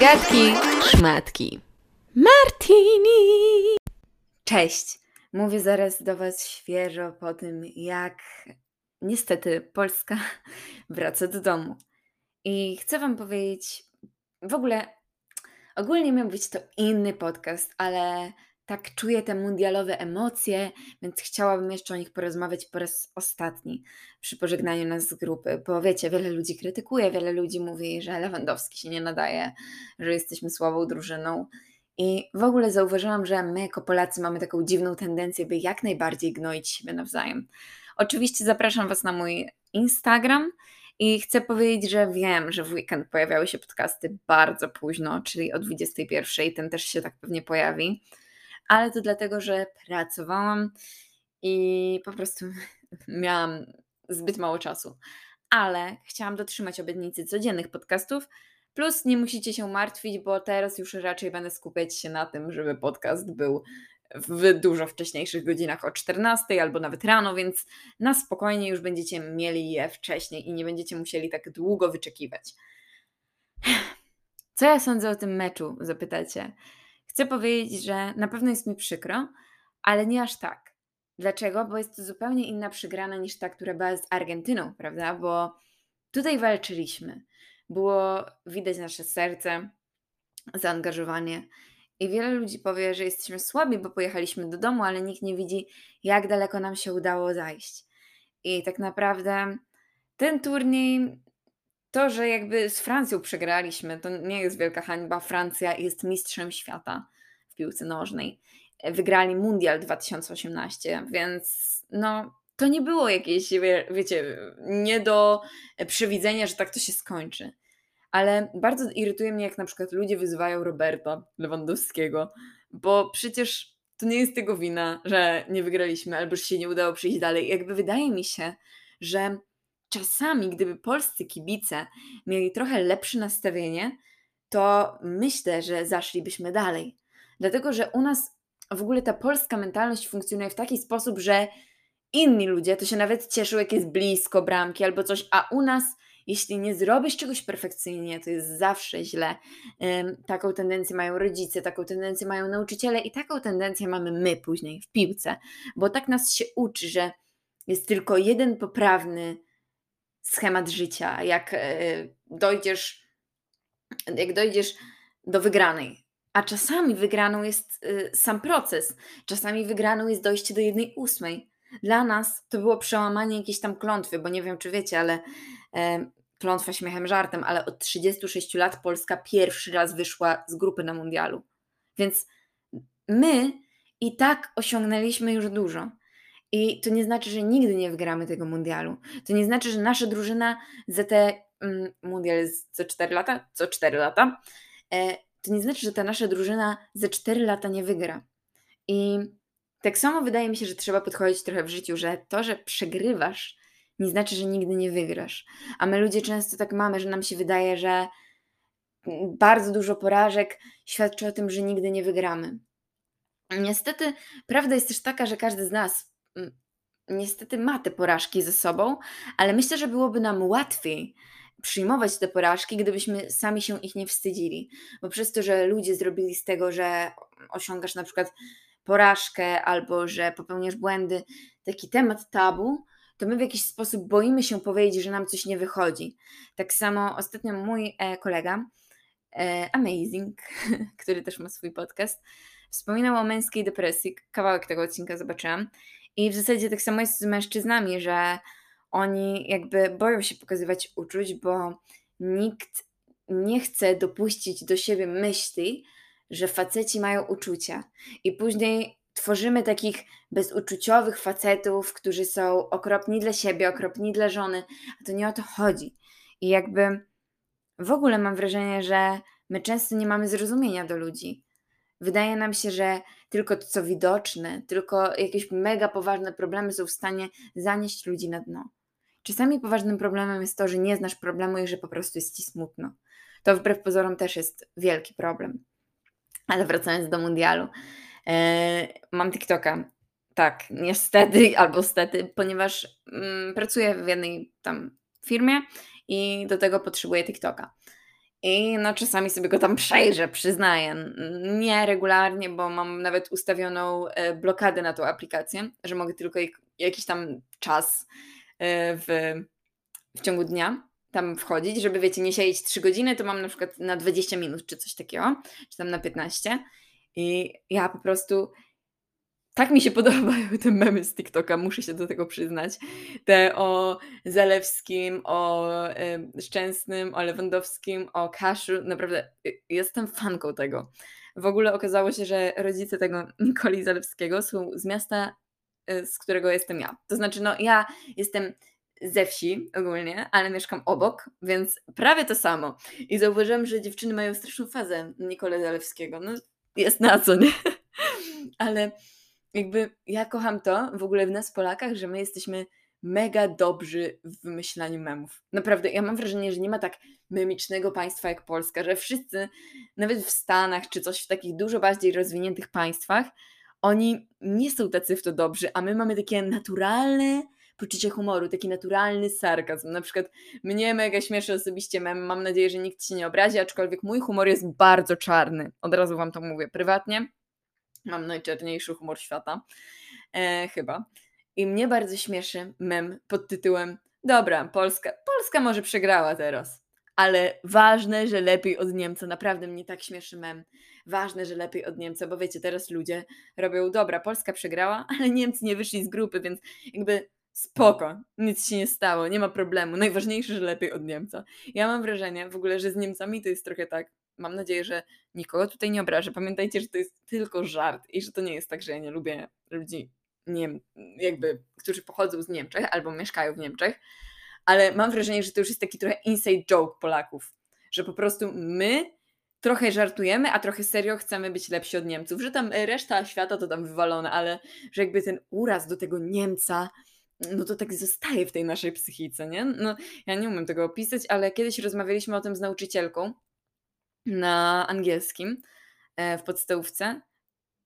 Gadki, szmatki. Martini! Cześć! Mówię zaraz do Was świeżo po tym, jak niestety Polska wraca do domu. I chcę Wam powiedzieć, w ogóle ogólnie miał być to inny podcast, ale tak czuję te mundialowe emocje, więc chciałabym jeszcze o nich porozmawiać po raz ostatni przy pożegnaniu nas z grupy, bo wiecie, wiele ludzi krytykuje, wiele ludzi mówi, że Lewandowski się nie nadaje, że jesteśmy słabą drużyną. I w ogóle zauważyłam, że my jako Polacy mamy taką dziwną tendencję, by jak najbardziej gnoić siebie nawzajem. Oczywiście zapraszam Was na mój Instagram i chcę powiedzieć, że wiem, że w weekend pojawiały się podcasty bardzo późno, czyli o 21, ten też się tak pewnie pojawi ale to dlatego, że pracowałam i po prostu miałam zbyt mało czasu. Ale chciałam dotrzymać obietnicy codziennych podcastów, plus nie musicie się martwić, bo teraz już raczej będę skupiać się na tym, żeby podcast był w dużo wcześniejszych godzinach o 14 albo nawet rano, więc na spokojnie już będziecie mieli je wcześniej i nie będziecie musieli tak długo wyczekiwać. Co ja sądzę o tym meczu, zapytacie? Chcę powiedzieć, że na pewno jest mi przykro, ale nie aż tak. Dlaczego? Bo jest to zupełnie inna przegrana niż ta, która była z Argentyną, prawda? Bo tutaj walczyliśmy. Było widać nasze serce, zaangażowanie. I wiele ludzi powie, że jesteśmy słabi, bo pojechaliśmy do domu, ale nikt nie widzi, jak daleko nam się udało zajść. I tak naprawdę ten turniej to, że jakby z Francją przegraliśmy, to nie jest wielka hańba. Francja jest mistrzem świata w piłce nożnej. Wygrali Mundial 2018, więc no to nie było jakieś, wie, wiecie, nie do przewidzenia, że tak to się skończy. Ale bardzo irytuje mnie, jak na przykład ludzie wyzywają Roberta Lewandowskiego, bo przecież to nie jest tego wina, że nie wygraliśmy albo że się nie udało przyjść dalej. Jakby wydaje mi się, że czasami, gdyby polscy kibice mieli trochę lepsze nastawienie, to myślę, że zaszlibyśmy dalej. Dlatego, że u nas w ogóle ta polska mentalność funkcjonuje w taki sposób, że inni ludzie to się nawet cieszą, jak jest blisko bramki albo coś, a u nas, jeśli nie zrobisz czegoś perfekcyjnie, to jest zawsze źle. taką tendencję mają rodzice, taką tendencję mają nauczyciele i taką tendencję mamy my później w piłce, bo tak nas się uczy, że jest tylko jeden poprawny schemat życia, jak e, dojdziesz, jak dojdziesz do wygranej. A czasami wygraną jest e, sam proces, czasami wygraną jest dojście do jednej ósmej. Dla nas to było przełamanie jakiejś tam klątwy, bo nie wiem, czy wiecie, ale e, klątwa śmiechem, żartem, ale od 36 lat Polska pierwszy raz wyszła z grupy na mundialu. Więc my i tak osiągnęliśmy już dużo. I to nie znaczy, że nigdy nie wygramy tego mundialu. To nie znaczy, że nasza drużyna za te mm, mundial jest co 4 lata, co 4 lata. E, to nie znaczy, że ta nasza drużyna za 4 lata nie wygra. I tak samo wydaje mi się, że trzeba podchodzić trochę w życiu, że to, że przegrywasz, nie znaczy, że nigdy nie wygrasz. A my ludzie często tak mamy, że nam się wydaje, że bardzo dużo porażek świadczy o tym, że nigdy nie wygramy. Niestety, prawda jest też taka, że każdy z nas niestety ma te porażki ze sobą, ale myślę, że byłoby nam łatwiej przyjmować te porażki, gdybyśmy sami się ich nie wstydzili. Bo przez to, że ludzie zrobili z tego, że osiągasz na przykład porażkę albo że popełniasz błędy, taki temat tabu, to my w jakiś sposób boimy się powiedzieć, że nam coś nie wychodzi. Tak samo ostatnio mój e, kolega, e, Amazing, który też ma swój podcast, wspominał o męskiej depresji. Kawałek tego odcinka zobaczyłam i w zasadzie tak samo jest z mężczyznami, że oni jakby boją się pokazywać uczuć, bo nikt nie chce dopuścić do siebie myśli, że faceci mają uczucia. I później tworzymy takich bezuczuciowych facetów, którzy są okropni dla siebie, okropni dla żony, a to nie o to chodzi. I jakby w ogóle mam wrażenie, że my często nie mamy zrozumienia do ludzi. Wydaje nam się, że tylko to, co widoczne, tylko jakieś mega poważne problemy są w stanie zanieść ludzi na dno. Czasami poważnym problemem jest to, że nie znasz problemu i że po prostu jest ci smutno. To wbrew pozorom też jest wielki problem. Ale wracając do mundialu, e, mam TikToka. Tak, niestety albo stety, ponieważ mm, pracuję w jednej tam firmie i do tego potrzebuję TikToka. I no czasami sobie go tam przejrzę, przyznaję. Nie regularnie, bo mam nawet ustawioną e, blokadę na tą aplikację, że mogę tylko jakiś tam czas e, w, w ciągu dnia tam wchodzić, żeby wiecie, nie siedzieć 3 godziny, to mam na przykład na 20 minut czy coś takiego, czy tam na 15. I ja po prostu tak mi się podobają te memy z TikToka, muszę się do tego przyznać. Te o Zalewskim, o Szczęsnym, o Lewandowskim, o Kaszu. Naprawdę y, jestem fanką tego. W ogóle okazało się, że rodzice tego Nikoli Zalewskiego są z miasta, y, z którego jestem ja. To znaczy, no ja jestem ze wsi ogólnie, ale mieszkam obok, więc prawie to samo. I zauważyłam, że dziewczyny mają straszną fazę Nikole Zalewskiego. No jest na co, nie? ale jakby ja kocham to w ogóle w nas Polakach, że my jesteśmy mega dobrzy w wymyślaniu memów. Naprawdę, ja mam wrażenie, że nie ma tak memicznego państwa jak Polska, że wszyscy, nawet w Stanach czy coś w takich dużo bardziej rozwiniętych państwach, oni nie są tacy w to dobrzy, a my mamy takie naturalne poczucie humoru, taki naturalny sarkazm. Na przykład mnie mega śmieszy osobiście mem, mam nadzieję, że nikt się nie obrazi, aczkolwiek mój humor jest bardzo czarny. Od razu wam to mówię prywatnie. Mam najczarniejszy humor świata. E, chyba. I mnie bardzo śmieszy mem pod tytułem Dobra, Polska, Polska może przegrała teraz, ale ważne, że lepiej od Niemca. Naprawdę mnie tak śmieszy mem. Ważne, że lepiej od Niemca, bo wiecie, teraz ludzie robią, dobra, Polska przegrała, ale Niemcy nie wyszli z grupy, więc jakby spoko, nic się nie stało, nie ma problemu. Najważniejsze, że lepiej od Niemca. Ja mam wrażenie w ogóle, że z Niemcami to jest trochę tak, mam nadzieję, że nikogo tutaj nie obrażę. Pamiętajcie, że to jest tylko żart i że to nie jest tak, że ja nie lubię ludzi, nie, jakby, którzy pochodzą z Niemczech albo mieszkają w Niemczech, ale mam wrażenie, że to już jest taki trochę inside joke Polaków, że po prostu my trochę żartujemy, a trochę serio chcemy być lepsi od Niemców, że tam reszta świata to tam wywalone, ale że jakby ten uraz do tego Niemca, no to tak zostaje w tej naszej psychice, nie? No, ja nie umiem tego opisać, ale kiedyś rozmawialiśmy o tym z nauczycielką na angielskim e, w podstawówce.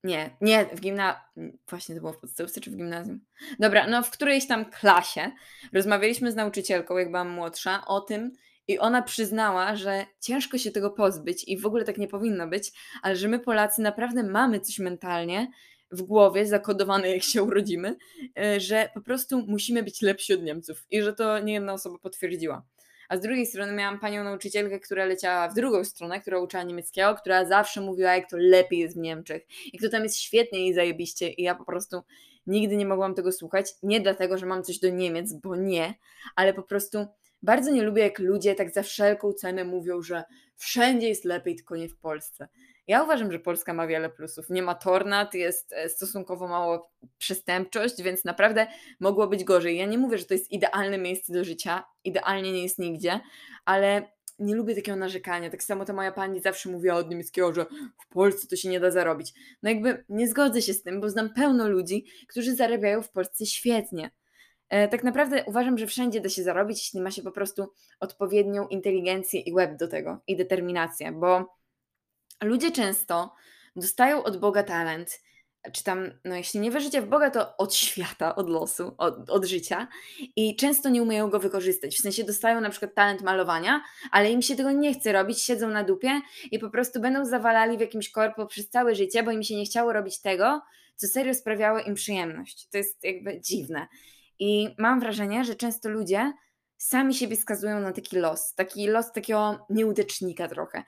Nie, nie, w gimnazjum. Właśnie to było w podstawówce czy w gimnazjum? Dobra, no w którejś tam klasie rozmawialiśmy z nauczycielką, jak byłam młodsza, o tym, i ona przyznała, że ciężko się tego pozbyć i w ogóle tak nie powinno być, ale że my Polacy naprawdę mamy coś mentalnie w głowie, zakodowane jak się urodzimy, e, że po prostu musimy być lepsi od Niemców i że to nie jedna osoba potwierdziła. A z drugiej strony miałam panią nauczycielkę, która leciała w drugą stronę, która uczyła niemieckiego, która zawsze mówiła, jak to lepiej jest w Niemczech, jak to tam jest świetnie i zajebiście. I ja po prostu nigdy nie mogłam tego słuchać. Nie dlatego, że mam coś do Niemiec, bo nie, ale po prostu bardzo nie lubię, jak ludzie tak za wszelką cenę mówią, że wszędzie jest lepiej, tylko nie w Polsce. Ja uważam, że Polska ma wiele plusów. Nie ma tornad, jest e, stosunkowo mało przestępczość, więc naprawdę mogło być gorzej. Ja nie mówię, że to jest idealne miejsce do życia, idealnie nie jest nigdzie, ale nie lubię takiego narzekania. Tak samo ta moja pani zawsze mówiła od niemieckiego, że w Polsce to się nie da zarobić. No jakby nie zgodzę się z tym, bo znam pełno ludzi, którzy zarabiają w Polsce świetnie. E, tak naprawdę uważam, że wszędzie da się zarobić, jeśli ma się po prostu odpowiednią inteligencję i web do tego i determinację, bo ludzie często dostają od Boga talent, czy tam, no jeśli nie wierzycie w Boga, to od świata, od losu, od, od życia i często nie umieją go wykorzystać. W sensie dostają na przykład talent malowania, ale im się tego nie chce robić, siedzą na dupie i po prostu będą zawalali w jakimś korpo przez całe życie, bo im się nie chciało robić tego, co serio sprawiało im przyjemność. To jest jakby dziwne. I mam wrażenie, że często ludzie sami siebie skazują na taki los, taki los takiego nieudecznika trochę.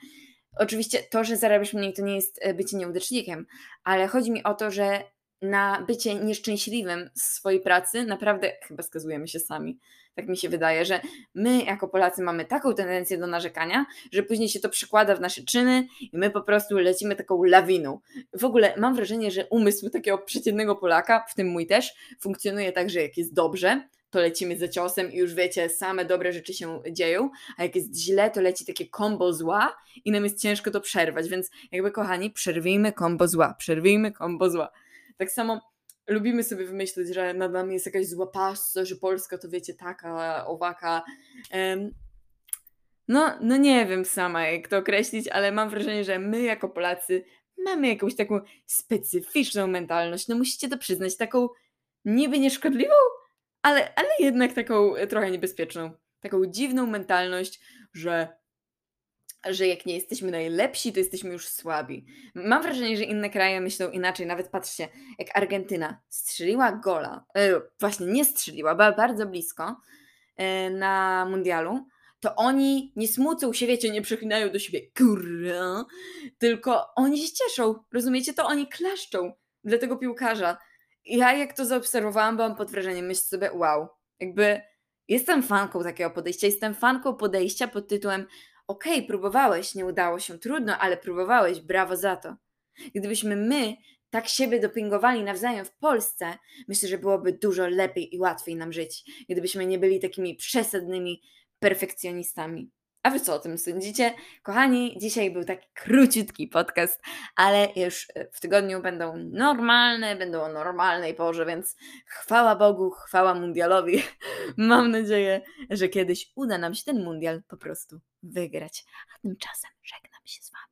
Oczywiście to, że zarabiasz mniej, to nie jest e, bycie nieudecznikiem, ale chodzi mi o to, że na bycie nieszczęśliwym z swojej pracy naprawdę chyba skazujemy się sami. Tak mi się wydaje, że my jako Polacy mamy taką tendencję do narzekania, że później się to przekłada w nasze czyny i my po prostu lecimy taką lawiną. W ogóle mam wrażenie, że umysł takiego przeciętnego Polaka, w tym mój też, funkcjonuje tak, że jak jest dobrze, to lecimy za ciosem i już wiecie, same dobre rzeczy się dzieją, a jak jest źle, to leci takie kombo zła i nam jest ciężko to przerwać, więc jakby kochani, przerwijmy kombo zła, przerwijmy kombo zła. Tak samo lubimy sobie wymyśleć, że nad nami jest jakaś zła paszca, że Polska to wiecie taka, owaka. No, no nie wiem sama jak to określić, ale mam wrażenie, że my jako Polacy mamy jakąś taką specyficzną mentalność. No musicie to przyznać, taką niby nieszkodliwą, ale, ale jednak taką trochę niebezpieczną. taką dziwną mentalność, że że jak nie jesteśmy najlepsi, to jesteśmy już słabi. Mam wrażenie, że inne kraje myślą inaczej. Nawet patrzcie, jak Argentyna strzeliła gola, e, właśnie nie strzeliła, była bardzo blisko e, na mundialu, to oni nie smucą się, wiecie, nie przeklinają do siebie, kurwa, tylko oni się cieszą, rozumiecie? To oni klaszczą dla tego piłkarza. Ja jak to zaobserwowałam, byłam pod wrażeniem, myślę sobie, wow, jakby jestem fanką takiego podejścia, jestem fanką podejścia pod tytułem okej, okay, próbowałeś, nie udało się, trudno, ale próbowałeś, brawo za to. Gdybyśmy my tak siebie dopingowali nawzajem w Polsce, myślę, że byłoby dużo lepiej i łatwiej nam żyć, gdybyśmy nie byli takimi przesadnymi perfekcjonistami. A wy co o tym sądzicie? Kochani, dzisiaj był taki króciutki podcast, ale już e, w tygodniu będą normalne, będą o normalnej porze, więc chwała Bogu, chwała mundialowi. Mam nadzieję, że kiedyś uda nam się ten mundial po prostu wygrać. A tymczasem żegnam się z wami.